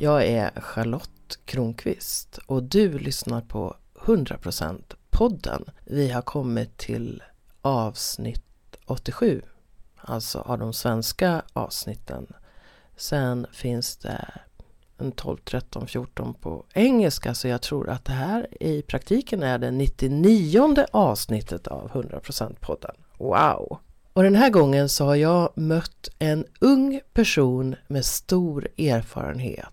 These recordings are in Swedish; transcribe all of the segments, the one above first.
Jag är Charlotte Kronqvist och du lyssnar på 100% podden. Vi har kommit till avsnitt 87, alltså av de svenska avsnitten. Sen finns det en 12, 13, 14 på engelska så jag tror att det här i praktiken är det 99 avsnittet av 100% podden. Wow! Och den här gången så har jag mött en ung person med stor erfarenhet.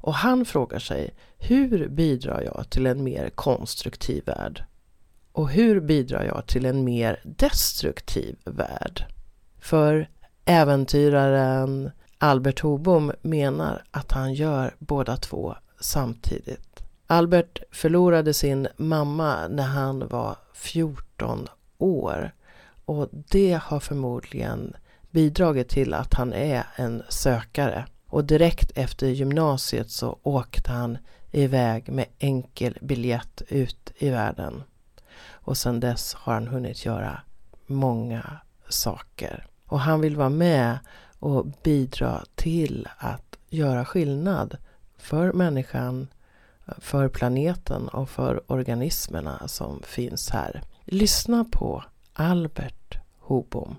Och han frågar sig, hur bidrar jag till en mer konstruktiv värld? Och hur bidrar jag till en mer destruktiv värld? För äventyraren Albert Hobom menar att han gör båda två samtidigt. Albert förlorade sin mamma när han var 14 år och det har förmodligen bidragit till att han är en sökare. Och direkt efter gymnasiet så åkte han iväg med enkel biljett ut i världen. Och sedan dess har han hunnit göra många saker. Och han vill vara med och bidra till att göra skillnad för människan, för planeten och för organismerna som finns här. Lyssna på Albert Hobom.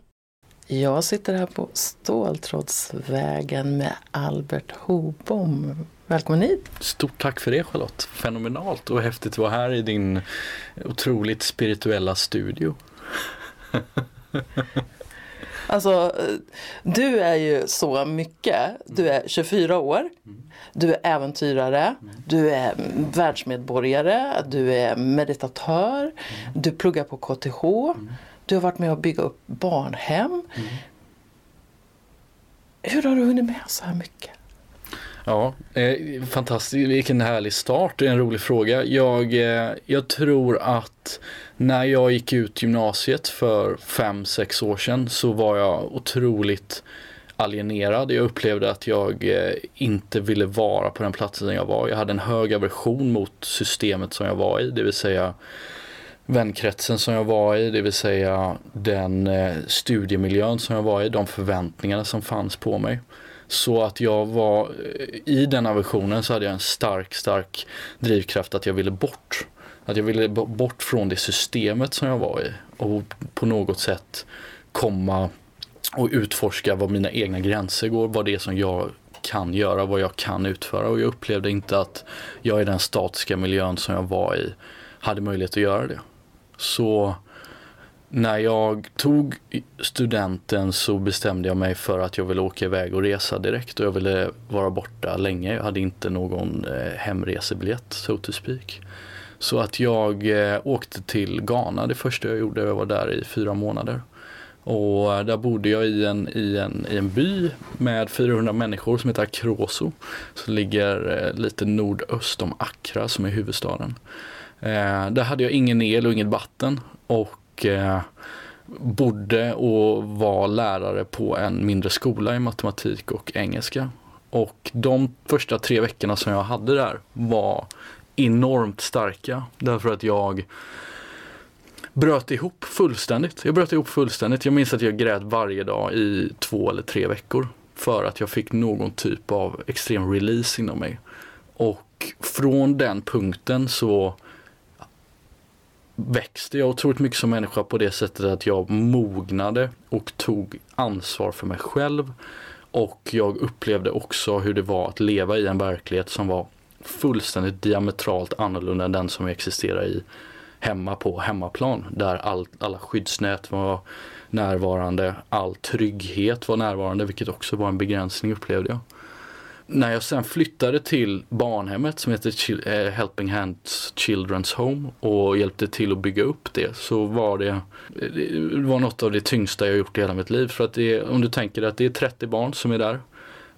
Jag sitter här på Ståltrådsvägen med Albert Hobom. Välkommen hit! Stort tack för det Charlotte! Fenomenalt och häftigt att vara här i din otroligt spirituella studio. Alltså, du är ju så mycket. Du är 24 år. Du är äventyrare. Du är världsmedborgare. Du är meditatör. Du pluggar på KTH. Du har varit med och bygga upp barnhem. Hur har du hunnit med så här mycket? Ja, eh, fantastiskt. Vilken härlig start. Det är en rolig fråga. Jag, eh, jag tror att när jag gick ut gymnasiet för fem sex år sedan så var jag otroligt alienerad. Jag upplevde att jag eh, inte ville vara på den platsen jag var. Jag hade en hög aversion mot systemet som jag var i, det vill säga vänkretsen som jag var i, det vill säga den eh, studiemiljön som jag var i, de förväntningarna som fanns på mig. Så att jag var, eh, i den aversionen så hade jag en stark, stark drivkraft att jag ville bort. Att jag ville bort från det systemet som jag var i och på något sätt komma och utforska vad mina egna gränser går, vad det är som jag kan göra, vad jag kan utföra och jag upplevde inte att jag i den statiska miljön som jag var i hade möjlighet att göra det. Så när jag tog studenten så bestämde jag mig för att jag ville åka iväg och resa direkt och jag ville vara borta länge. Jag hade inte någon eh, hemresebiljett, so to speak. Så att jag eh, åkte till Ghana det första jag gjorde. Jag var där i fyra månader. Och eh, där bodde jag i en, i en, i en by med 400 människor som heter Akroso. Som ligger lite nordöst om Accra som är huvudstaden. Eh, där hade jag ingen el och inget vatten och eh, bodde och var lärare på en mindre skola i matematik och engelska. Och de första tre veckorna som jag hade där var enormt starka därför att jag bröt ihop fullständigt. Jag bröt ihop fullständigt. Jag minns att jag grät varje dag i två eller tre veckor för att jag fick någon typ av extrem release inom mig. Och från den punkten så växte jag otroligt mycket som människa på det sättet att jag mognade och tog ansvar för mig själv. Och jag upplevde också hur det var att leva i en verklighet som var fullständigt diametralt annorlunda än den som jag existerar i hemma på hemmaplan. Där all, alla skyddsnät var närvarande, all trygghet var närvarande vilket också var en begränsning upplevde jag när jag sen flyttade till barnhemmet som heter eh, Helping Hands Children's Home och hjälpte till att bygga upp det så var det, det var något av det tyngsta jag gjort i hela mitt liv. För att det om du tänker att det är 30 barn som är där.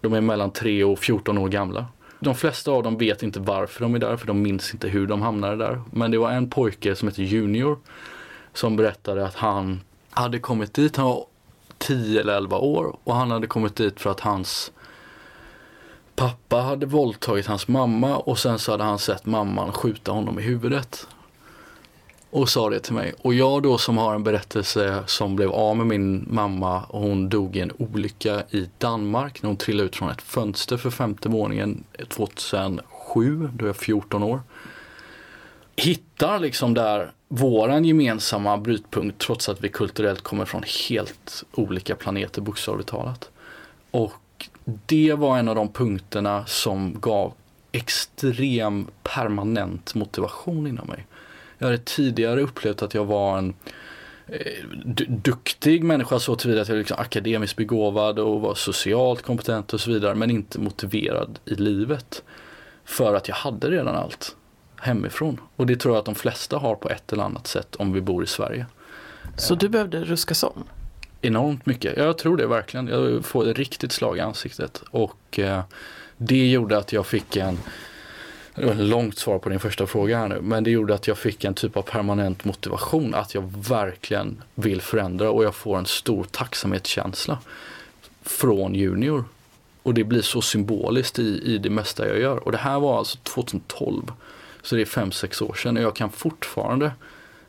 De är mellan 3 och 14 år gamla. De flesta av dem vet inte varför de är där för de minns inte hur de hamnade där. Men det var en pojke som heter Junior som berättade att han hade kommit dit, han var 10 eller 11 år och han hade kommit dit för att hans Pappa hade våldtagit hans mamma och sen så hade han sett mamman skjuta honom i huvudet. och sa det till mig. Och jag då som har en berättelse som blev av med min mamma och hon dog i en olycka i Danmark när hon trillade ut från ett fönster för femte våningen 2007, då är jag 14 år. Hittar liksom där våran gemensamma brytpunkt trots att vi kulturellt kommer från helt olika planeter bokstavligt talat. Och det var en av de punkterna som gav extrem permanent motivation inom mig. Jag hade tidigare upplevt att jag var en eh, duktig människa så tillvida att jag var liksom akademiskt begåvad och var socialt kompetent och så vidare men inte motiverad i livet. För att jag hade redan allt hemifrån. Och det tror jag att de flesta har på ett eller annat sätt om vi bor i Sverige. Så du behövde ruskas om? Enormt mycket. Jag tror det verkligen. Jag får ett riktigt slag i ansiktet. Och eh, det gjorde att jag fick en det var ett långt svar på din första fråga här nu. Men det gjorde att jag fick en typ av permanent motivation. Att jag verkligen vill förändra och jag får en stor tacksamhetskänsla från Junior. Och det blir så symboliskt i, i det mesta jag gör. Och det här var alltså 2012. Så det är 5-6 år sedan och jag kan fortfarande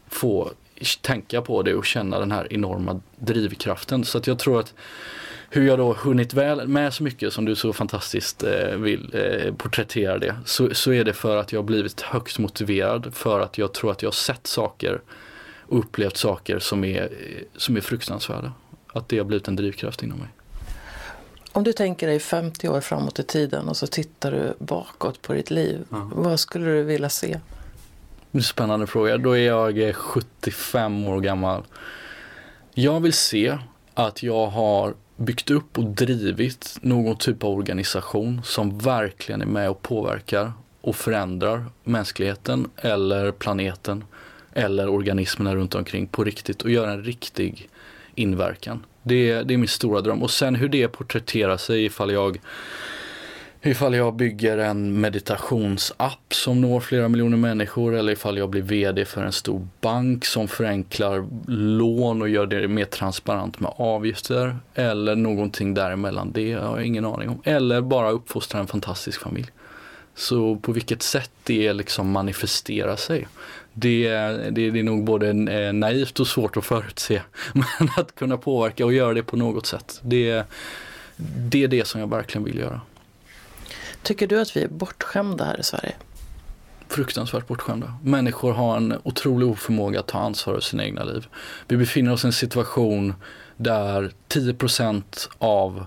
få tänka på det och känna den här enorma drivkraften. Så att jag tror att hur jag då hunnit väl med så mycket som du så fantastiskt eh, vill eh, porträttera det så, så är det för att jag blivit högst motiverad för att jag tror att jag sett saker och upplevt saker som är, som är fruktansvärda. Att det har blivit en drivkraft inom mig. Om du tänker dig 50 år framåt i tiden och så tittar du bakåt på ditt liv. Ja. Vad skulle du vilja se? Spännande fråga. Då är jag eh, 75 år gammal. Jag vill se att jag har byggt upp och drivit någon typ av organisation som verkligen är med och påverkar och förändrar mänskligheten eller planeten eller organismerna runt omkring på riktigt och gör en riktig inverkan. Det, det är min stora dröm. Och sen hur det porträtterar sig ifall jag Ifall jag bygger en meditationsapp som når flera miljoner människor eller ifall jag blir VD för en stor bank som förenklar lån och gör det mer transparent med avgifter. Eller någonting däremellan, det har jag ingen aning om. Eller bara uppfostra en fantastisk familj. Så på vilket sätt det liksom manifesterar sig. Det, det, det är nog både eh, naivt och svårt att förutse. Men att kunna påverka och göra det på något sätt. Det, det är det som jag verkligen vill göra. Tycker du att vi är bortskämda här i Sverige? Fruktansvärt bortskämda. Människor har en otrolig oförmåga att ta ansvar för sina egna liv. Vi befinner oss i en situation där 10% av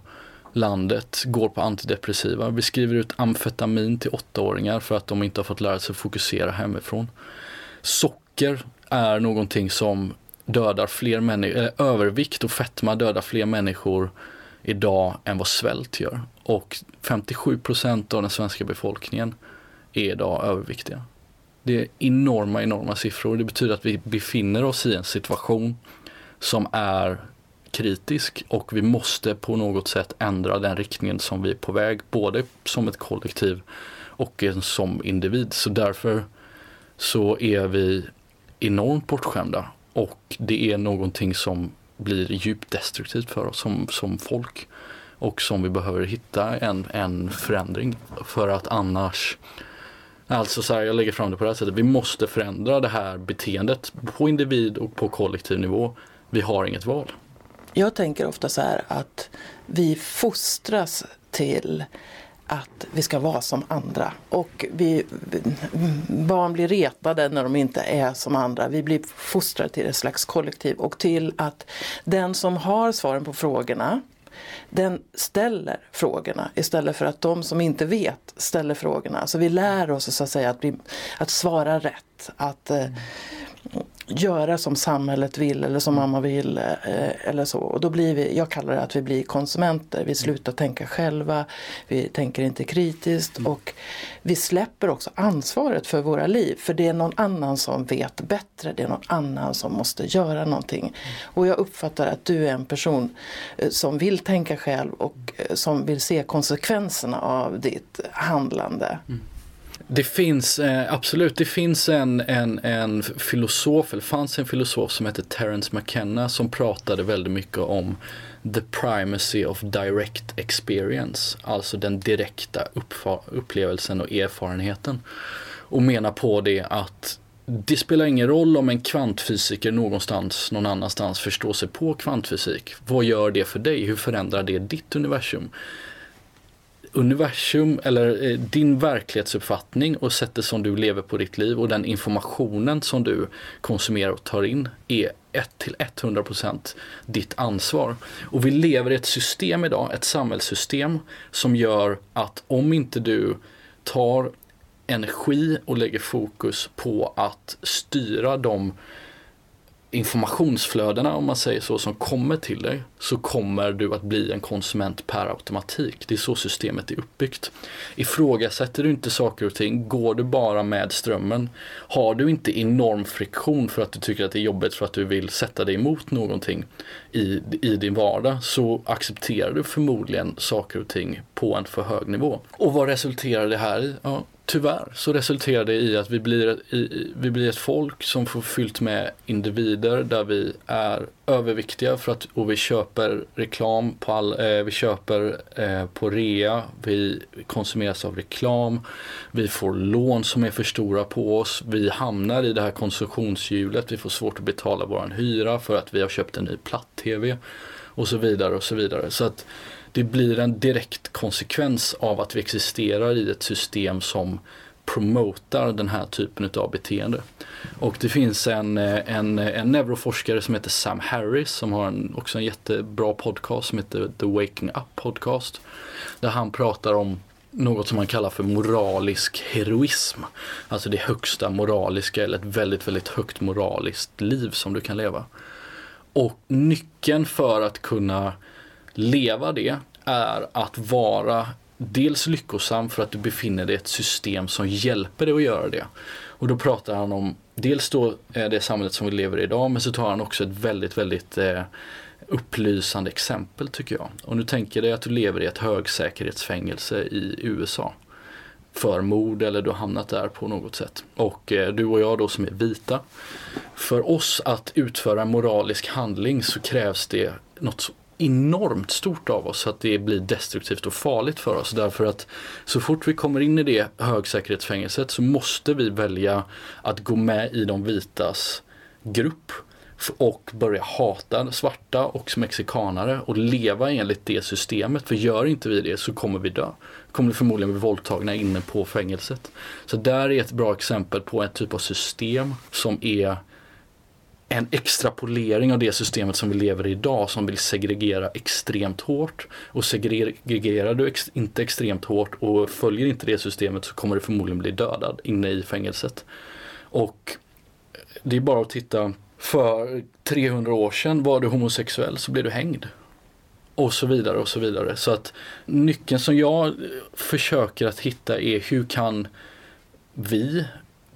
landet går på antidepressiva. Vi skriver ut amfetamin till åttaåringar för att de inte har fått lära sig fokusera hemifrån. Socker är någonting som dödar fler människor, övervikt och fetma dödar fler människor idag än vad svält gör. Och 57 procent av den svenska befolkningen är idag överviktiga. Det är enorma, enorma siffror. Det betyder att vi befinner oss i en situation som är kritisk och vi måste på något sätt ändra den riktningen som vi är på väg, både som ett kollektiv och som individ. Så därför så är vi enormt bortskämda och det är någonting som blir djupt destruktivt för oss som, som folk och som vi behöver hitta en, en förändring för att annars Alltså så här, jag lägger fram det på det här sättet. Vi måste förändra det här beteendet på individ och på kollektiv nivå. Vi har inget val. Jag tänker ofta så här att vi fostras till att vi ska vara som andra. Och vi, barn blir retade när de inte är som andra. Vi blir fostrade till ett slags kollektiv och till att den som har svaren på frågorna den ställer frågorna istället för att de som inte vet ställer frågorna. Så vi lär oss så att säga att, bli, att svara rätt. Att, mm göra som samhället vill eller som mamma vill eh, eller så. Och då blir vi, jag kallar det att vi blir konsumenter. Vi slutar tänka själva, vi tänker inte kritiskt mm. och vi släpper också ansvaret för våra liv. För det är någon annan som vet bättre, det är någon annan som måste göra någonting. Mm. Och jag uppfattar att du är en person eh, som vill tänka själv och eh, som vill se konsekvenserna av ditt handlande. Mm. Det finns eh, absolut, det finns en, en, en filosof, eller fanns en filosof som hette Terence McKenna som pratade väldigt mycket om the primacy of direct experience, alltså den direkta upplevelsen och erfarenheten. Och menar på det att det spelar ingen roll om en kvantfysiker någonstans, någon annanstans förstår sig på kvantfysik. Vad gör det för dig? Hur förändrar det ditt universum? Universum eller eh, din verklighetsuppfattning och sättet som du lever på ditt liv och den informationen som du konsumerar och tar in är 1 till 100% ditt ansvar. Och vi lever i ett system idag, ett samhällssystem som gör att om inte du tar energi och lägger fokus på att styra de informationsflödena om man säger så som kommer till dig så kommer du att bli en konsument per automatik. Det är så systemet är uppbyggt. Ifrågasätter du inte saker och ting, går du bara med strömmen, har du inte enorm friktion för att du tycker att det är jobbigt för att du vill sätta dig emot någonting i, i din vardag så accepterar du förmodligen saker och ting på en för hög nivå. Och vad resulterar det här i? Ja, tyvärr så resulterar det i att vi blir, i, vi blir ett folk som får fyllt med individer där vi är överviktiga för att, och vi köper reklam på all, eh, vi köper eh, på rea, vi konsumeras av reklam, vi får lån som är för stora på oss, vi hamnar i det här konsumtionshjulet, vi får svårt att betala vår hyra för att vi har köpt en ny platt-tv och så vidare och så vidare. Så att det blir en direkt konsekvens av att vi existerar i ett system som promotar den här typen av beteende. Och det finns en, en, en neuroforskare som heter Sam Harris som har en, också en jättebra podcast som heter The Waking Up Podcast. Där han pratar om något som man kallar för moralisk heroism. Alltså det högsta moraliska eller ett väldigt, väldigt högt moraliskt liv som du kan leva. Och nyckeln för att kunna leva det är att vara dels lyckosam för att du befinner dig i ett system som hjälper dig att göra det. Och då pratar han om dels då eh, det samhället som vi lever i idag men så tar han också ett väldigt, väldigt eh, upplysande exempel tycker jag. Och nu tänker dig att du lever i ett högsäkerhetsfängelse i USA för mord eller du har hamnat där på något sätt. Och eh, du och jag då som är vita. För oss att utföra en moralisk handling så krävs det något så enormt stort av oss att det blir destruktivt och farligt för oss. Därför att så fort vi kommer in i det högsäkerhetsfängelset så måste vi välja att gå med i de vitas grupp och börja hata svarta och mexikanare och leva enligt det systemet. För gör inte vi det så kommer vi dö. Kommer vi förmodligen bli våldtagna inne på fängelset. Så där är ett bra exempel på en typ av system som är en extrapolering av det systemet som vi lever i idag som vill segregera extremt hårt. Och segregerar du ex inte extremt hårt och följer inte det systemet så kommer du förmodligen bli dödad inne i fängelset. Och det är bara att titta, för 300 år sedan var du homosexuell så blev du hängd. Och så vidare och så vidare. Så att nyckeln som jag försöker att hitta är hur kan vi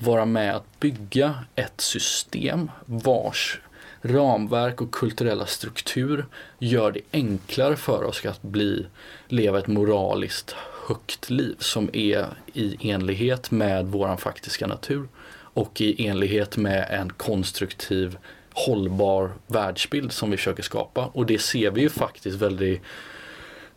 vara med att bygga ett system vars ramverk och kulturella struktur gör det enklare för oss att bli, leva ett moraliskt högt liv som är i enlighet med våran faktiska natur och i enlighet med en konstruktiv hållbar världsbild som vi försöker skapa. Och det ser vi ju faktiskt väldigt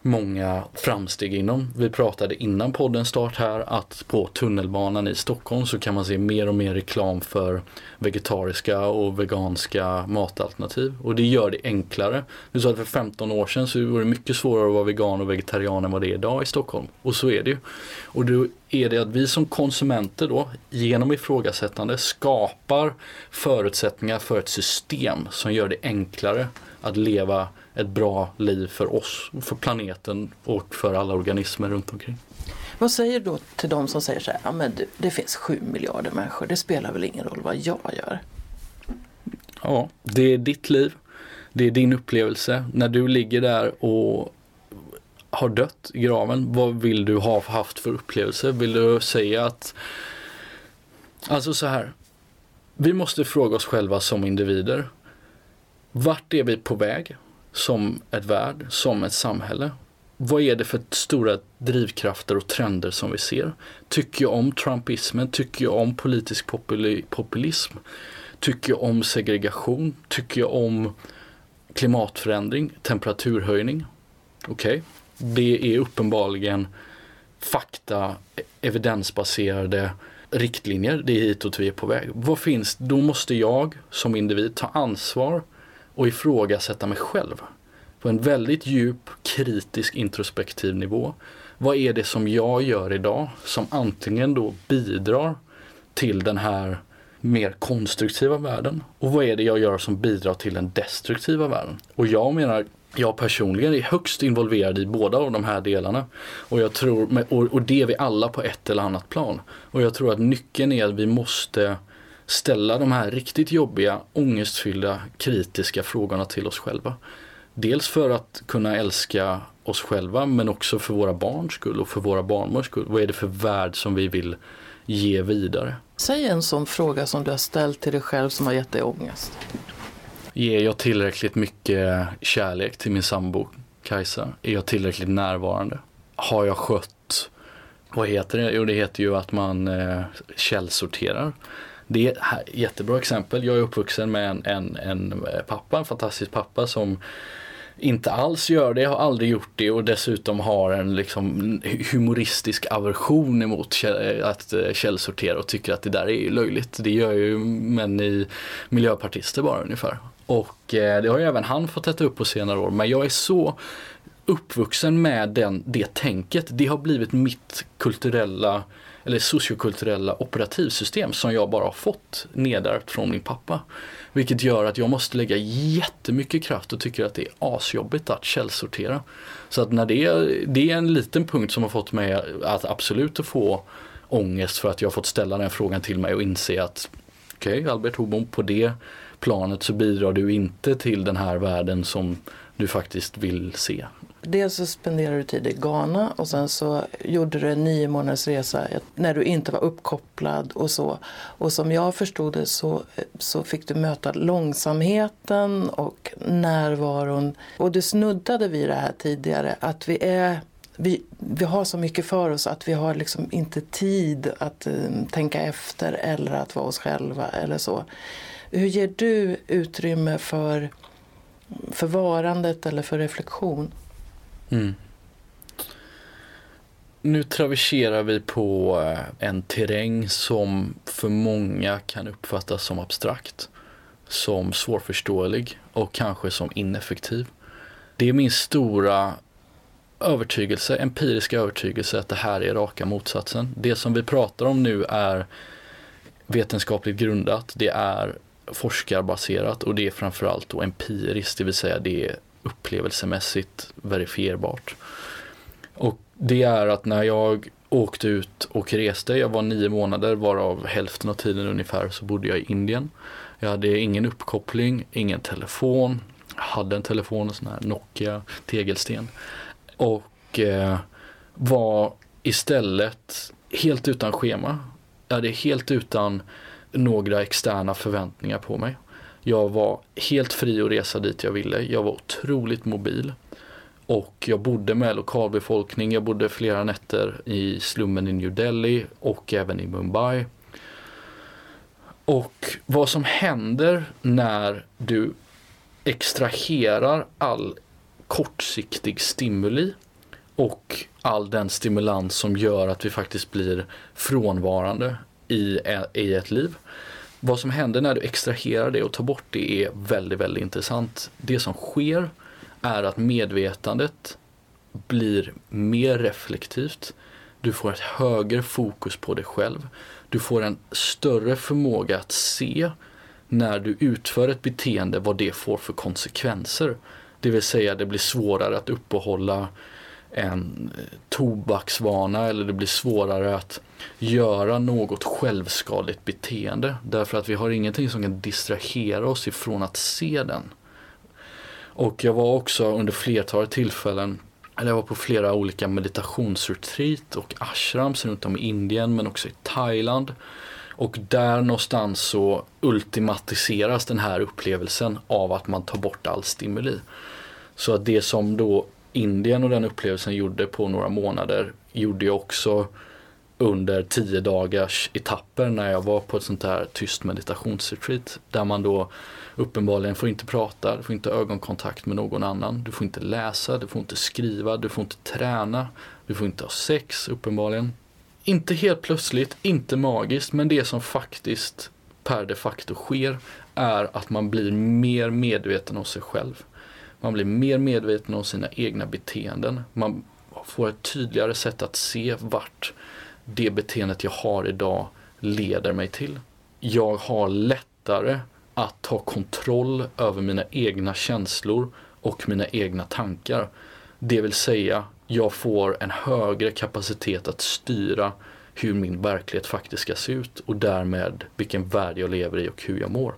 många framsteg inom. Vi pratade innan podden start här att på tunnelbanan i Stockholm så kan man se mer och mer reklam för vegetariska och veganska matalternativ. Och det gör det enklare. Du sa att för 15 år sedan så var det mycket svårare att vara vegan och vegetarian än vad det är idag i Stockholm. Och så är det ju. Och då är det att vi som konsumenter då genom ifrågasättande skapar förutsättningar för ett system som gör det enklare att leva ett bra liv för oss, för planeten och för alla organismer runt omkring. Vad säger du då till de som säger så här, ja men du, det finns sju miljarder människor, det spelar väl ingen roll vad jag gör? Ja, det är ditt liv. Det är din upplevelse. När du ligger där och har dött i graven, vad vill du ha haft för upplevelse? Vill du säga att, alltså så här, vi måste fråga oss själva som individer, vart är vi på väg? Som ett värld, som ett samhälle. Vad är det för stora drivkrafter och trender som vi ser? Tycker jag om trumpismen? Tycker jag om politisk populism? Tycker jag om segregation? Tycker jag om klimatförändring, temperaturhöjning? Okej, okay. det är uppenbarligen fakta, evidensbaserade riktlinjer, det är hitåt vi är på väg. Vad finns, då måste jag som individ ta ansvar och ifrågasätta mig själv på en väldigt djup, kritisk, introspektiv nivå. Vad är det som jag gör idag som antingen då bidrar till den här mer konstruktiva världen och vad är det jag gör som bidrar till den destruktiva världen? Och jag menar, jag personligen är högst involverad i båda av de här delarna. Och, jag tror, och det är vi alla på ett eller annat plan. Och jag tror att nyckeln är att vi måste ställa de här riktigt jobbiga, ångestfyllda, kritiska frågorna till oss själva. Dels för att kunna älska oss själva men också för våra barns skull och för våra barnbarns skull. Vad är det för värld som vi vill ge vidare? Säg en sån fråga som du har ställt till dig själv som har gett dig ångest. Ger jag tillräckligt mycket kärlek till min sambo Kajsa? Är jag tillräckligt närvarande? Har jag skött, vad heter det? Jo det heter ju att man eh, källsorterar. Det är ett jättebra exempel. Jag är uppvuxen med en, en, en eh, pappa, en fantastisk pappa som inte alls gör det, har aldrig gjort det och dessutom har en liksom humoristisk aversion emot eh, att eh, källsortera och tycker att det där är löjligt. Det gör ju män i miljöpartister bara ungefär. Och det har ju även han fått äta upp på senare år. Men jag är så uppvuxen med den, det tänket. Det har blivit mitt kulturella eller sociokulturella operativsystem som jag bara har fått nedärvt från min pappa. Vilket gör att jag måste lägga jättemycket kraft och tycker att det är asjobbigt att källsortera. Så att när det, är, det är en liten punkt som har fått mig att absolut att få ångest för att jag har fått ställa den frågan till mig och inse att okej okay, Albert Hobom på det planet så bidrar du inte till den här världen som du faktiskt vill se. Dels så spenderade du tid i Ghana och sen så gjorde du en nio månaders resa när du inte var uppkopplad och så. Och som jag förstod det så, så fick du möta långsamheten och närvaron. Och du snuddade vid det här tidigare att vi är vi, vi har så mycket för oss att vi har liksom inte tid att uh, tänka efter eller att vara oss själva eller så. Hur ger du utrymme för, för varandet eller för reflektion? Mm. Nu traverserar vi på eh, en terräng som för många kan uppfattas som abstrakt, som svårförståelig och kanske som ineffektiv. Det är min stora övertygelse, empiriska övertygelse att det här är raka motsatsen. Det som vi pratar om nu är vetenskapligt grundat, det är forskarbaserat och det är framförallt då empiriskt, det vill säga det är upplevelsemässigt verifierbart. Och det är att när jag åkte ut och reste, jag var nio månader varav hälften av tiden ungefär så bodde jag i Indien. Jag hade ingen uppkoppling, ingen telefon, jag hade en telefon, en sån här Nokia tegelsten. Och eh, var istället helt utan schema. Jag hade helt utan några externa förväntningar på mig. Jag var helt fri att resa dit jag ville. Jag var otroligt mobil. Och jag bodde med lokalbefolkning. Jag bodde flera nätter i slummen i New Delhi och även i Mumbai. Och vad som händer när du extraherar all kortsiktig stimuli och all den stimulans som gör att vi faktiskt blir frånvarande i, i ett liv. Vad som händer när du extraherar det och tar bort det är väldigt, väldigt intressant. Det som sker är att medvetandet blir mer reflektivt. Du får ett högre fokus på dig själv. Du får en större förmåga att se när du utför ett beteende vad det får för konsekvenser. Det vill säga det blir svårare att uppehålla en eh, tobaksvana eller det blir svårare att göra något självskadligt beteende. Därför att vi har ingenting som kan distrahera oss ifrån att se den. Och jag var också under flertalet tillfällen, eller jag var på flera olika meditationsretreat och ashrams runt om i Indien men också i Thailand. Och där någonstans så ultimatiseras den här upplevelsen av att man tar bort all stimuli. Så att det som då Indien och den upplevelsen gjorde på några månader gjorde jag också under tio dagars etapper när jag var på ett sånt här tyst meditationsretreat där man då uppenbarligen får inte prata, du får inte ögonkontakt med någon annan, du får inte läsa, du får inte skriva, du får inte träna, du får inte ha sex uppenbarligen. inte helt plötsligt, inte magiskt, men det som faktiskt per de facto sker är att man blir mer medveten om sig själv. Man blir mer medveten om sina egna beteenden. Man får ett tydligare sätt att se vart det beteendet jag har idag leder mig till. Jag har lättare att ta kontroll över mina egna känslor och mina egna tankar. Det vill säga, jag får en högre kapacitet att styra hur min verklighet faktiskt ska se ut och därmed vilken värld jag lever i och hur jag mår.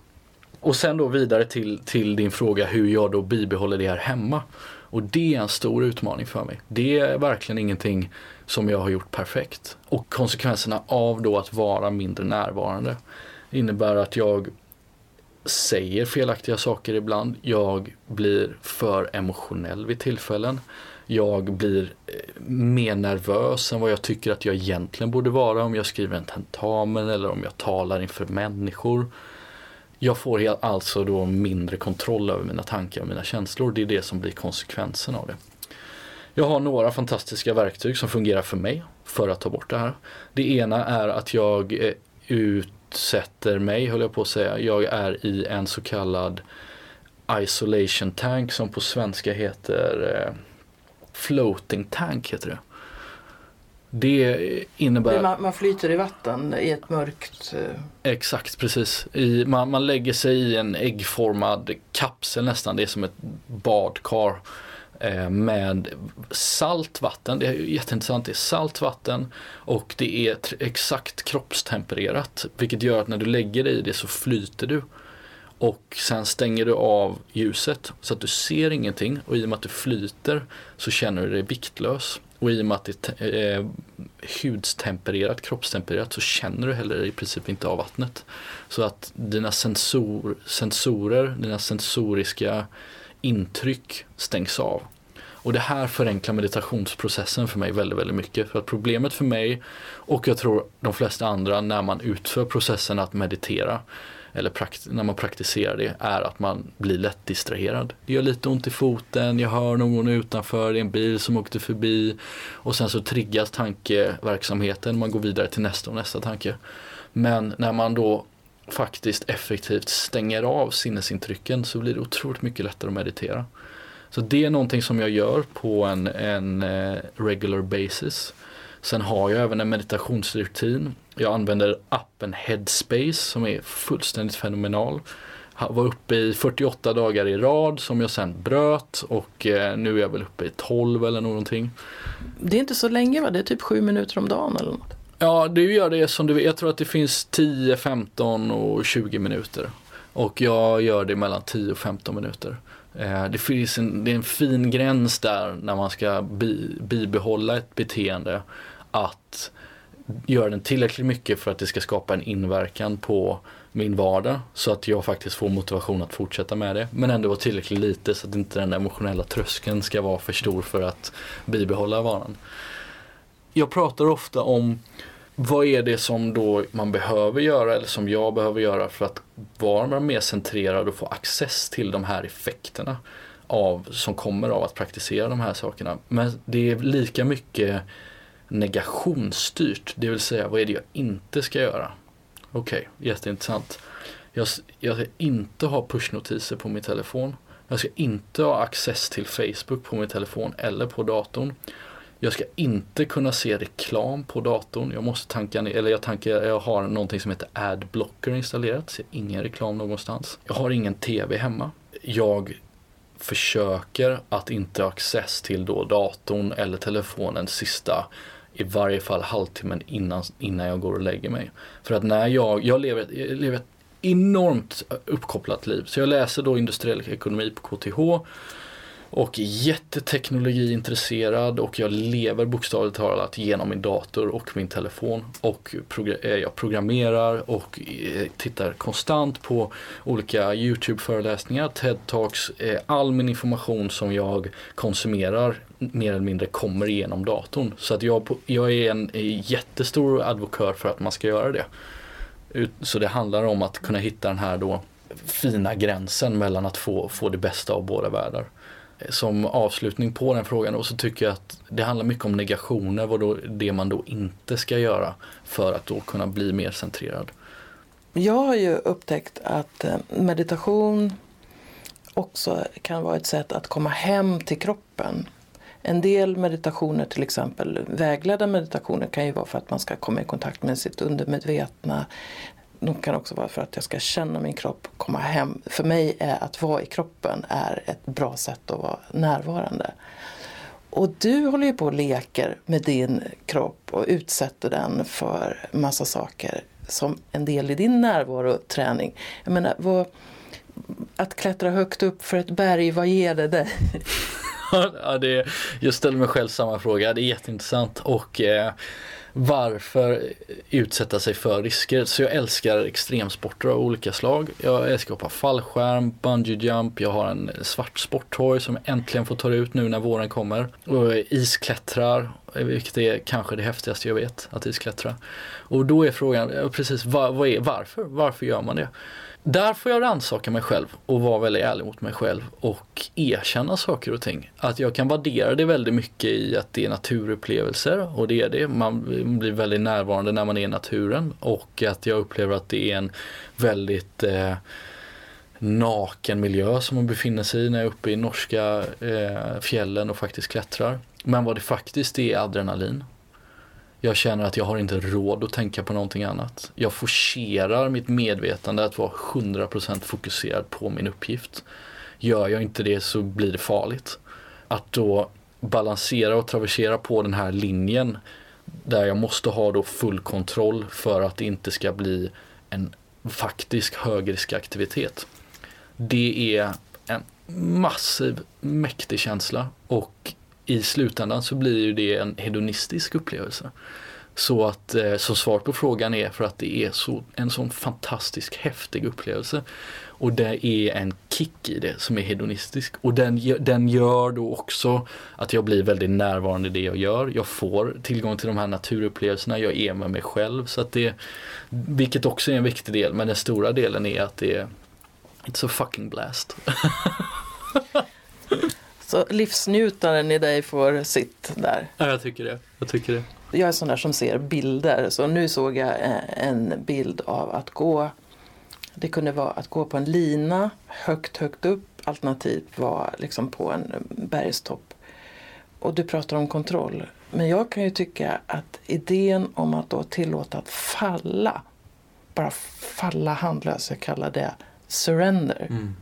Och sen då vidare till, till din fråga hur jag då bibehåller det här hemma. Och det är en stor utmaning för mig. Det är verkligen ingenting som jag har gjort perfekt. Och konsekvenserna av då att vara mindre närvarande innebär att jag säger felaktiga saker ibland. Jag blir för emotionell vid tillfällen. Jag blir eh, mer nervös än vad jag tycker att jag egentligen borde vara om jag skriver en tentamen eller om jag talar inför människor. Jag får alltså då mindre kontroll över mina tankar och mina känslor. Det är det som blir konsekvensen av det. Jag har några fantastiska verktyg som fungerar för mig för att ta bort det här. Det ena är att jag eh, utsätter mig, höll jag på att säga, jag är i en så kallad isolation tank som på svenska heter eh, floating tank heter det. Det innebär... Man, man flyter i vatten i ett mörkt... Uh... Exakt, precis. I, man, man lägger sig i en äggformad kapsel nästan. Det är som ett badkar eh, med salt vatten. Det är jätteintressant. Det är salt vatten och det är exakt kroppstempererat. Vilket gör att när du lägger dig i det så flyter du. Och sen stänger du av ljuset så att du ser ingenting och i och med att du flyter så känner du dig viktlös. Och i och med att det är eh, hudstempererat, kroppstempererat så känner du heller i princip inte av vattnet. Så att dina sensor, sensorer, dina sensoriska intryck stängs av. Och det här förenklar meditationsprocessen för mig väldigt, väldigt mycket. För att problemet för mig och jag tror de flesta andra när man utför processen att meditera eller när man praktiserar det är att man blir lätt distraherad. Det gör lite ont i foten, jag hör någon utanför, det är en bil som åkte förbi och sen så triggas tankeverksamheten, man går vidare till nästa och nästa tanke. Men när man då faktiskt effektivt stänger av sinnesintrycken så blir det otroligt mycket lättare att meditera. Så det är någonting som jag gör på en, en eh, regular basis. Sen har jag även en meditationsrutin. Jag använder appen Headspace som är fullständigt fenomenal. Jag var uppe i 48 dagar i rad som jag sen bröt och eh, nu är jag väl uppe i 12 eller någonting. Det är inte så länge va? Det är typ 7 minuter om dagen eller något? Ja, du gör det som du vill. Jag tror att det finns 10, 15 och 20 minuter. Och jag gör det mellan 10 och 15 minuter. Eh, det finns en, det är en fin gräns där när man ska bi, bibehålla ett beteende att göra den tillräckligt mycket för att det ska skapa en inverkan på min vardag så att jag faktiskt får motivation att fortsätta med det. Men ändå vara tillräckligt lite så att inte den emotionella tröskeln ska vara för stor för att bibehålla varan. Jag pratar ofta om vad är det som då man behöver göra eller som jag behöver göra för att vara mer centrerad och få access till de här effekterna av, som kommer av att praktisera de här sakerna. Men det är lika mycket negationsstyrt, det vill säga vad är det jag inte ska göra? Okej, okay, jätteintressant. Jag, jag ska inte ha pushnotiser på min telefon. Jag ska inte ha access till Facebook på min telefon eller på datorn. Jag ska inte kunna se reklam på datorn. Jag måste tanka ner, eller jag, tankar, jag har någonting som heter Adblocker installerat. Ser ingen reklam någonstans. Jag har ingen TV hemma. Jag försöker att inte ha access till då datorn eller telefonen sista i varje fall halvtimmen innan, innan jag går och lägger mig. För att när jag, jag lever, jag lever ett enormt uppkopplat liv. Så jag läser då industriell ekonomi på KTH och jätteteknologiintresserad och jag lever bokstavligt talat genom min dator och min telefon. Och eh, jag programmerar och eh, tittar konstant på olika YouTube-föreläsningar, TED-talks. Eh, all min information som jag konsumerar mer eller mindre kommer genom datorn. Så att jag, jag är en jättestor advokör för att man ska göra det. Så det handlar om att kunna hitta den här då fina gränsen mellan att få, få det bästa av båda världar som avslutning på den frågan och så tycker jag att det handlar mycket om negationer, vad då, det man då inte ska göra för att då kunna bli mer centrerad. Jag har ju upptäckt att eh, meditation också kan vara ett sätt att komma hem till kroppen. En del meditationer, till exempel vägledda meditationer, kan ju vara för att man ska komma i kontakt med sitt undermedvetna. De kan också vara för att jag ska känna min kropp komma hem. För mig är att vara i kroppen är ett bra sätt att vara närvarande. Och du håller ju på och leker med din kropp och utsätter den för massa saker som en del i din närvaroträning. Jag menar, vad, att klättra högt upp för ett berg, vad ger det dig? ja, det, jag ställer mig själv samma fråga, det är jätteintressant och eh, varför utsätta sig för risker? Så jag älskar extremsporter av olika slag. Jag älskar att hoppa fallskärm, bungee jump, jag har en svart sporthoj som jag äntligen får ta ut nu när våren kommer. Och isklättrar, vilket är kanske det häftigaste jag vet, att isklättra. Och då är frågan, precis var, var är, varför? Varför gör man det? Där får jag rannsaka mig själv och vara väldigt ärlig mot mig själv och erkänna saker och ting. Att jag kan värdera det väldigt mycket i att det är naturupplevelser och det är det. Man blir väldigt närvarande när man är i naturen och att jag upplever att det är en väldigt eh, naken miljö som man befinner sig i när jag är uppe i norska eh, fjällen och faktiskt klättrar. Men vad det faktiskt är adrenalin. Jag känner att jag har inte råd att tänka på någonting annat. Jag forcerar mitt medvetande att vara 100% fokuserad på min uppgift. Gör jag inte det så blir det farligt. Att då balansera och traversera på den här linjen där jag måste ha då full kontroll för att det inte ska bli en faktisk högriskaktivitet. Det är en massiv mäktig känsla och i slutändan så blir ju det en hedonistisk upplevelse. Så att eh, så svaret på frågan är för att det är så, en sån fantastisk häftig upplevelse. Och det är en kick i det som är hedonistisk. Och den, den gör då också att jag blir väldigt närvarande i det jag gör. Jag får tillgång till de här naturupplevelserna, jag är med mig själv. Så att det, vilket också är en viktig del, men den stora delen är att det är It's a fucking blast. Så livsnjutaren i dig får sitt där. Ja, jag tycker det. Jag tycker det. Jag är sån där som ser bilder. Så nu såg jag eh, en bild av att gå. Det kunde vara att gå på en lina högt, högt upp. Alternativt var liksom på en bergstopp. Och du pratar om kontroll. Men jag kan ju tycka att idén om att då tillåta att falla. Bara falla handlös. Jag kallar det surrender. Mm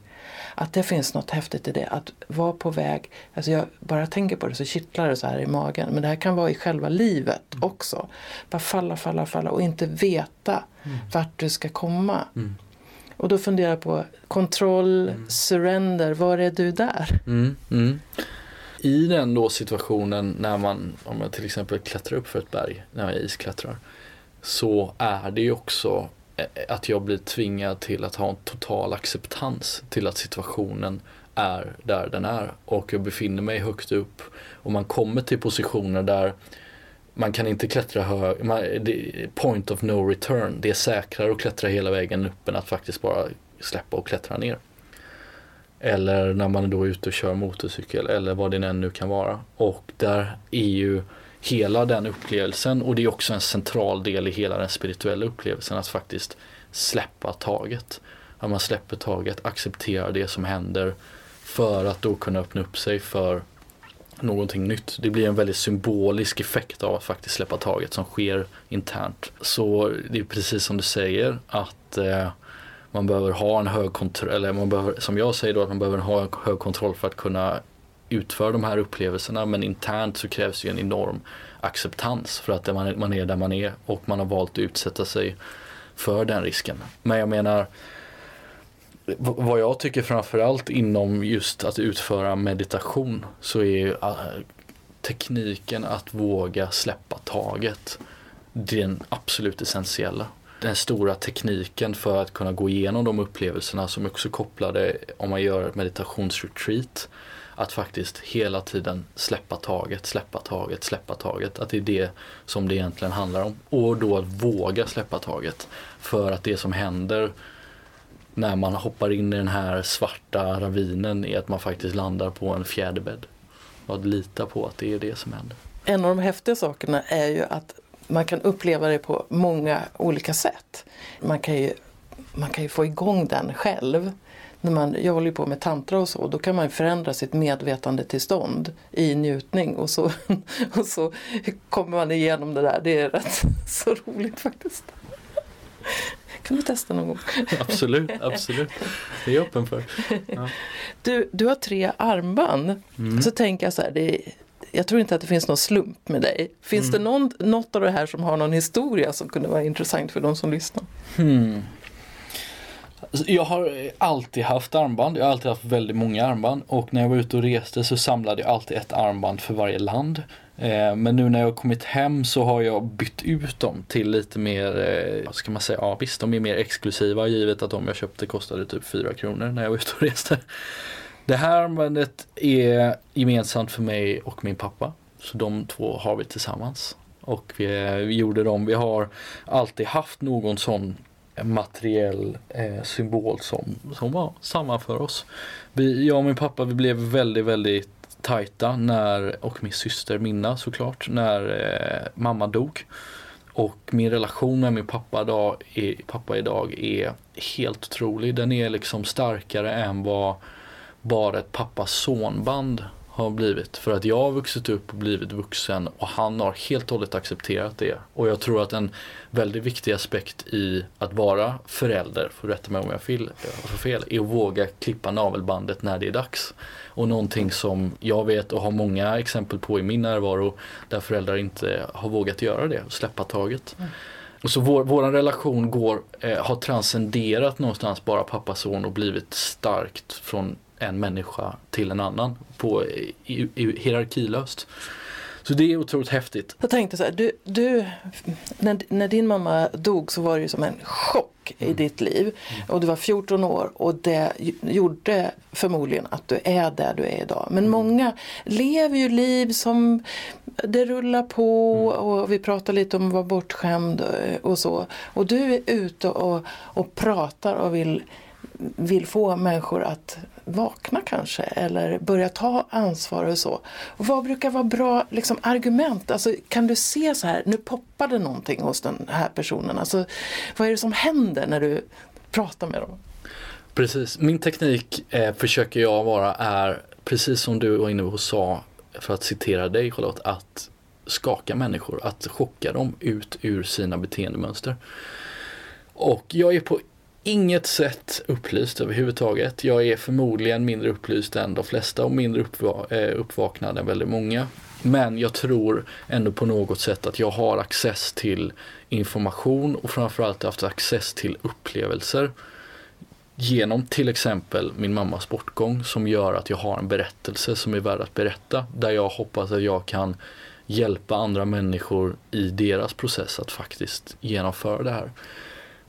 att det finns något häftigt i det. Att vara på väg, alltså jag bara tänker på det så kittlar det så här i magen. Men det här kan vara i själva livet mm. också. Bara falla, falla, falla och inte veta mm. vart du ska komma. Mm. Och då funderar jag på kontroll, mm. surrender, var är du där? Mm, mm. I den då situationen när man, om jag till exempel klättrar upp för ett berg, när jag isklättrar. Så är det ju också Eh, att jag blir tvingad till att ha en total acceptans till att situationen är där den är och jag befinner mig högt upp och man kommer till positioner där man kan inte klättra högre, point of no return, det är säkrare att klättra hela vägen upp än att faktiskt bara släppa och klättra ner. Eller när man då är ute och kör motorcykel eller vad det än nu kan vara. Och där är ju hela den upplevelsen och det är också en central del i hela den spirituella upplevelsen att faktiskt släppa taget. Att man släpper taget, accepterar det som händer för att då kunna öppna upp sig för någonting nytt. Det blir en väldigt symbolisk effekt av att faktiskt släppa taget som sker internt. Så det är precis som du säger att eh, man behöver ha en hög kontroll, eller man behöver, som jag säger då, att man behöver ha en hög kontroll för att kunna utför de här upplevelserna men internt så krävs ju en enorm acceptans för att man är där man är och man har valt att utsätta sig för den risken. Men jag menar vad jag tycker framförallt inom just att utföra meditation så är ju ah, tekniken att våga släppa taget den absolut essentiella. Den stora tekniken för att kunna gå igenom de upplevelserna som också kopplade om man gör ett meditationsretreat att faktiskt hela tiden släppa taget, släppa taget, släppa taget. Att det är det som det egentligen handlar om. Och då att våga släppa taget. För att det som händer när man hoppar in i den här svarta ravinen är att man faktiskt landar på en fjäderbädd. Och att lita på att det är det som händer. En av de häftiga sakerna är ju att man kan uppleva det på många olika sätt. Man kan ju, man kan ju få igång den själv. När man, jag håller ju på med tantra och så, då kan man förändra sitt medvetandetillstånd i njutning och så, och så kommer man igenom det där. Det är rätt så roligt faktiskt. Kan du testa någon gång? Absolut, absolut. Det är jag öppen för. Ja. Du, du har tre armband. Mm. Så tänker jag så här, det är, jag tror inte att det finns någon slump med dig. Finns det någon, något av det här som har någon historia som kunde vara intressant för de som lyssnar? Hmm. Alltså, jag har alltid haft armband. Jag har alltid haft väldigt många armband. Och när jag var ute och reste så samlade jag alltid ett armband för varje land. Eh, men nu när jag har kommit hem så har jag bytt ut dem till lite mer, eh, vad ska man säga, ja visst de är mer exklusiva givet att de jag köpte kostade typ 4 kronor när jag var ute och reste. Det här armbandet är gemensamt för mig och min pappa. Så de två har vi tillsammans. Och vi, eh, vi gjorde dem, vi har alltid haft någon sån materiell eh, symbol som, som var samma för oss. Vi, jag och min pappa vi blev väldigt, väldigt tajta när, och min syster Minna såklart, när eh, mamma dog. Och min relation med min pappa idag, är, pappa idag är helt otrolig. Den är liksom starkare än vad bara ett pappa-sonband har blivit. För att jag har vuxit upp och blivit vuxen och han har helt och hållet accepterat det. Och jag tror att en väldigt viktig aspekt i att vara förälder, för rätta mig om jag fel, har fel, är att våga klippa navelbandet när det är dags. Och någonting som jag vet och har många exempel på i min närvaro där föräldrar inte har vågat göra det, släppa taget. Och så vår, vår relation går, eh, har transcenderat någonstans bara pappa-son och blivit starkt från en människa till en annan på i, i, hierarkilöst. Så det är otroligt häftigt. Jag tänkte så här, du, du, när, när din mamma dog så var det ju som en chock i ditt liv. Och du var 14 år och det gjorde förmodligen att du är där du är idag. Men många lever ju liv som det rullar på och vi pratar lite om att vara bortskämd och så. Och du är ute och, och pratar och vill vill få människor att vakna kanske eller börja ta ansvar och så. Och vad brukar vara bra liksom, argument? Alltså, kan du se så här, nu poppade någonting hos den här personen. Alltså, vad är det som händer när du pratar med dem? Precis, min teknik eh, försöker jag vara är precis som du var inne och sa för att citera dig Charlotte, att skaka människor, att chocka dem ut ur sina beteendemönster. Och jag är på inget sätt upplyst överhuvudtaget. Jag är förmodligen mindre upplyst än de flesta och mindre uppva eh, uppvaknad än väldigt många. Men jag tror ändå på något sätt att jag har access till information och framförallt haft access till upplevelser genom till exempel min mammas bortgång som gör att jag har en berättelse som är värd att berätta där jag hoppas att jag kan hjälpa andra människor i deras process att faktiskt genomföra det här.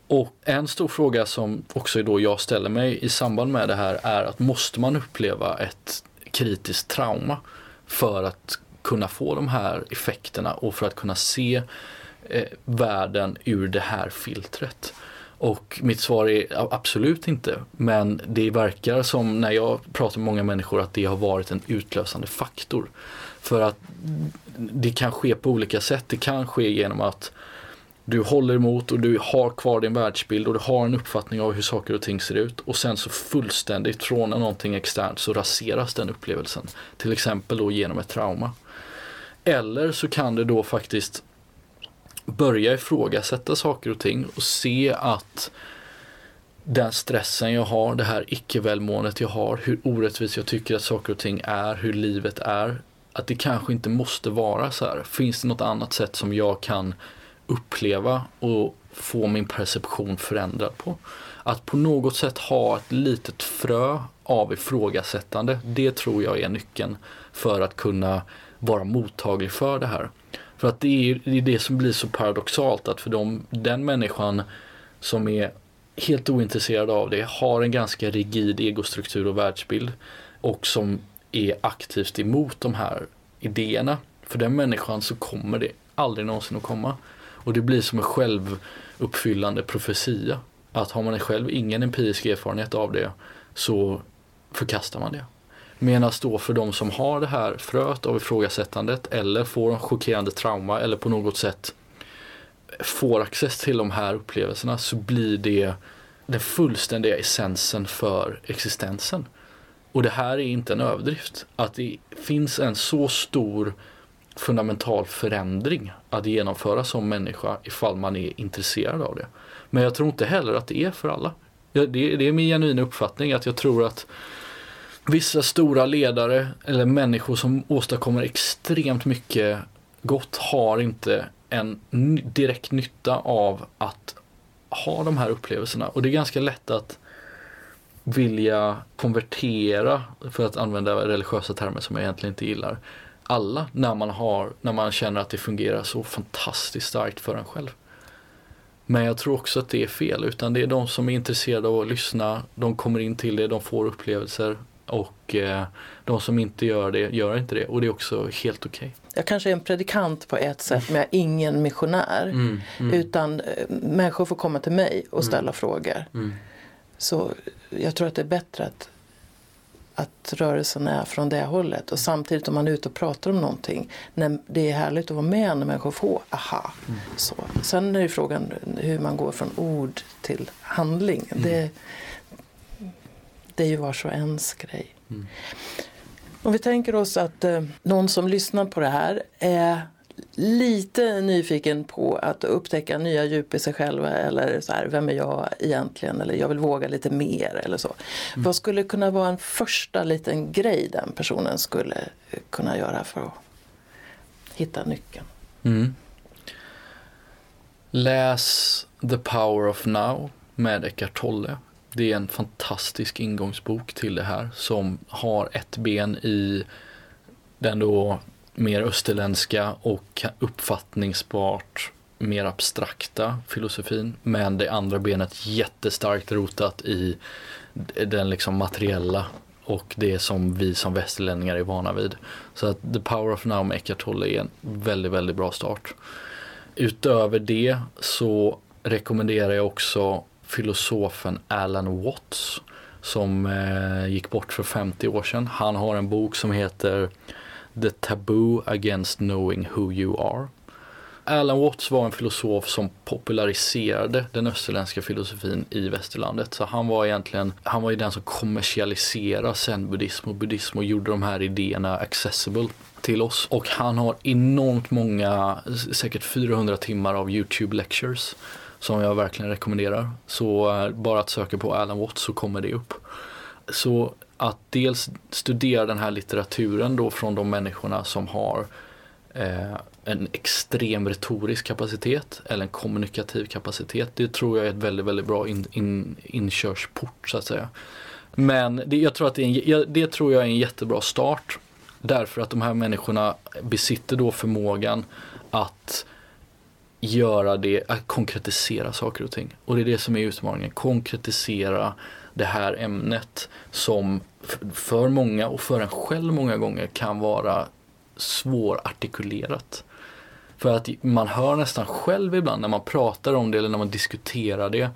Och en stor fråga som också då jag ställer mig i samband med det här är att måste man uppleva ett kritiskt trauma för att kunna få de här effekterna och för att kunna se eh, världen ur det här filtret? Och mitt svar är absolut inte. Men det verkar som när jag pratar med många människor att det har varit en utlösande faktor. För att det kan ske på olika sätt. Det kan ske genom att du håller emot och du har kvar din världsbild och du har en uppfattning av hur saker och ting ser ut och sen så fullständigt från någonting externt så raseras den upplevelsen. Till exempel då genom ett trauma. Eller så kan det då faktiskt börja ifrågasätta saker och ting och se att den stressen jag har, det här icke-välmåendet jag har, hur orättvist jag tycker att saker och ting är, hur livet är. Att det kanske inte måste vara så här. Finns det något annat sätt som jag kan uppleva och få min perception förändrad på. Att på något sätt ha ett litet frö av ifrågasättande, det tror jag är nyckeln för att kunna vara mottaglig för det här. För att det är, det är det som blir så paradoxalt att för dem, den människan som är helt ointresserad av det har en ganska rigid egostruktur och världsbild och som är aktivt emot de här idéerna. För den människan så kommer det aldrig någonsin att komma. Och det blir som en självuppfyllande profetia. att har man själv ingen empirisk erfarenhet av det så förkastar man det. Medan då för de som har det här fröet av ifrågasättandet eller får en chockerande trauma eller på något sätt får access till de här upplevelserna så blir det den fullständiga essensen för existensen. Och det här är inte en överdrift. Att det finns en så stor fundamental förändring att genomföra som människa ifall man är intresserad av det. Men jag tror inte heller att det är för alla. Det är min genuina uppfattning att jag tror att vissa stora ledare eller människor som åstadkommer extremt mycket gott har inte en direkt nytta av att ha de här upplevelserna. Och det är ganska lätt att vilja konvertera, för att använda religiösa termer som jag egentligen inte gillar, alla när man, har, när man känner att det fungerar så fantastiskt starkt för en själv. Men jag tror också att det är fel, utan det är de som är intresserade av att lyssna, de kommer in till det, de får upplevelser och eh, de som inte gör det, gör inte det och det är också helt okej. Okay. Jag kanske är en predikant på ett sätt men jag är ingen missionär. Mm, mm. Utan eh, människor får komma till mig och mm. ställa mm. frågor. Så jag tror att det är bättre att, att rörelsen är från det hållet. Och samtidigt om man är ute och pratar om någonting. När det är härligt att vara med när människor får aha. Mm. Så. Sen är det frågan hur man går från ord till handling. Mm. Det, det är ju vars och ens grej. Mm. Om vi tänker oss att eh, någon som lyssnar på det här är lite nyfiken på att upptäcka nya djup i sig själva eller så här, vem är jag egentligen eller jag vill våga lite mer eller så. Mm. Vad skulle kunna vara en första liten grej den personen skulle kunna göra för att hitta nyckeln? Mm. Läs The Power of Now med Eckart Tolle. Det är en fantastisk ingångsbok till det här som har ett ben i den då mer österländska och uppfattningsbart mer abstrakta filosofin. Men det andra benet jättestarkt rotat i den liksom materiella och det som vi som västerlänningar är vana vid. Så att The Power of Now med Eckart Tolle är en väldigt, väldigt bra start. Utöver det så rekommenderar jag också filosofen Alan Watts som eh, gick bort för 50 år sedan. Han har en bok som heter The Taboo Against Knowing Who You Are. Alan Watts var en filosof som populariserade den österländska filosofin i västerlandet. Så han var egentligen, han var ju den som kommersialiserade zen-buddhism och buddhism och gjorde de här idéerna accessible till oss. Och han har enormt många, säkert 400 timmar av YouTube lectures som jag verkligen rekommenderar. Så eh, bara att söka på Alan Watts så kommer det upp. Så att dels studera den här litteraturen då från de människorna som har eh, en extrem retorisk kapacitet eller en kommunikativ kapacitet. Det tror jag är ett väldigt, väldigt bra in, in, inkörsport så att säga. Men det, jag tror att det, är en, det tror jag är en jättebra start. Därför att de här människorna besitter då förmågan att göra det, att konkretisera saker och ting. Och det är det som är utmaningen, konkretisera det här ämnet som för många och för en själv många gånger kan vara svårartikulerat. För att man hör nästan själv ibland när man pratar om det eller när man diskuterar det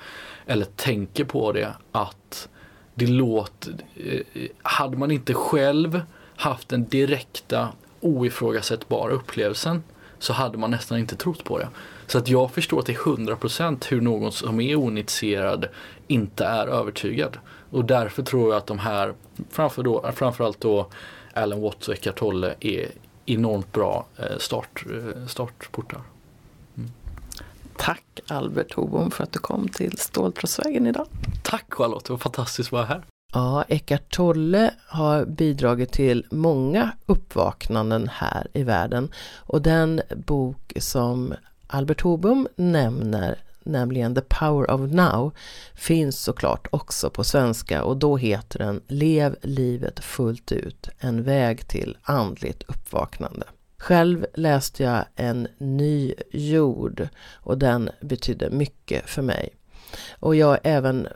eller tänker på det att det låter, eh, hade man inte själv haft den direkta oifrågasättbara upplevelsen så hade man nästan inte trott på det. Så att jag förstår till 100% hur någon som är oinitierad inte är övertygad. Och därför tror jag att de här, framför då, framförallt då Alan Watts och Eckart Tolle är enormt bra eh, start, eh, startportar. Mm. Tack Albert Hobom för att du kom till Ståltrådsvägen idag. Tack Charlotte, det var fantastiskt att vara här. Ja, Eckart Tolle har bidragit till många uppvaknanden här i världen och den bok som Albert Hobum nämner, nämligen The Power of Now, finns såklart också på svenska och då heter den Lev livet fullt ut, en väg till andligt uppvaknande. Själv läste jag En ny jord och den betydde mycket för mig. Och jag har även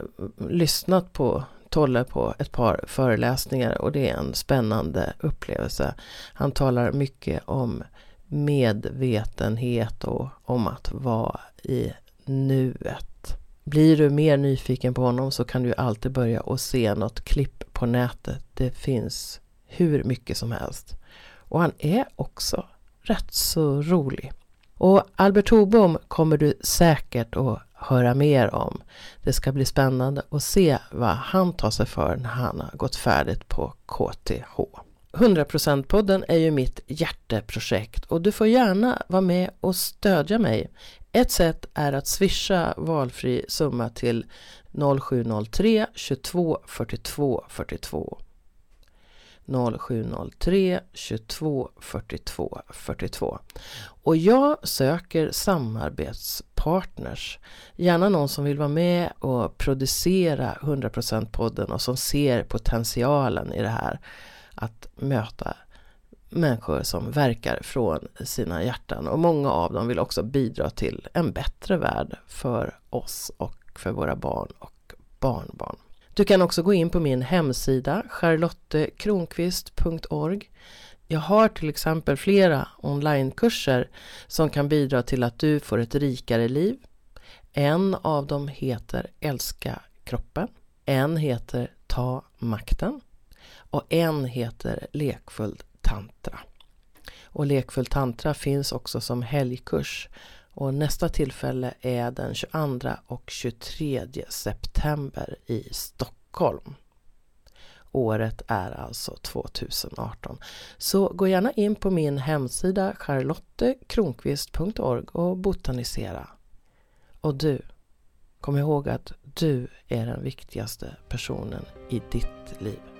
lyssnat på Tolle på ett par föreläsningar och det är en spännande upplevelse. Han talar mycket om medvetenhet och om att vara i nuet. Blir du mer nyfiken på honom så kan du alltid börja och se något klipp på nätet. Det finns hur mycket som helst. Och han är också rätt så rolig. Och Albert Hobom kommer du säkert att höra mer om. Det ska bli spännande att se vad han tar sig för när han har gått färdigt på KTH. 100%-podden är ju mitt hjärteprojekt och du får gärna vara med och stödja mig. Ett sätt är att swisha valfri summa till 0703 22 42 42. 0703 22 42 42. Och jag söker samarbetspartners. Gärna någon som vill vara med och producera 100% podden och som ser potentialen i det här. Att möta människor som verkar från sina hjärtan och många av dem vill också bidra till en bättre värld för oss och för våra barn och barnbarn. Du kan också gå in på min hemsida charlottekronqvist.org. Jag har till exempel flera onlinekurser som kan bidra till att du får ett rikare liv. En av dem heter Älska kroppen. En heter Ta makten. Och en heter Lekfull tantra. Och Lekfull tantra finns också som helgkurs och nästa tillfälle är den 22 och 23 september i Stockholm. Året är alltså 2018. Så gå gärna in på min hemsida charlottekronqvist.org och botanisera. Och du, kom ihåg att du är den viktigaste personen i ditt liv.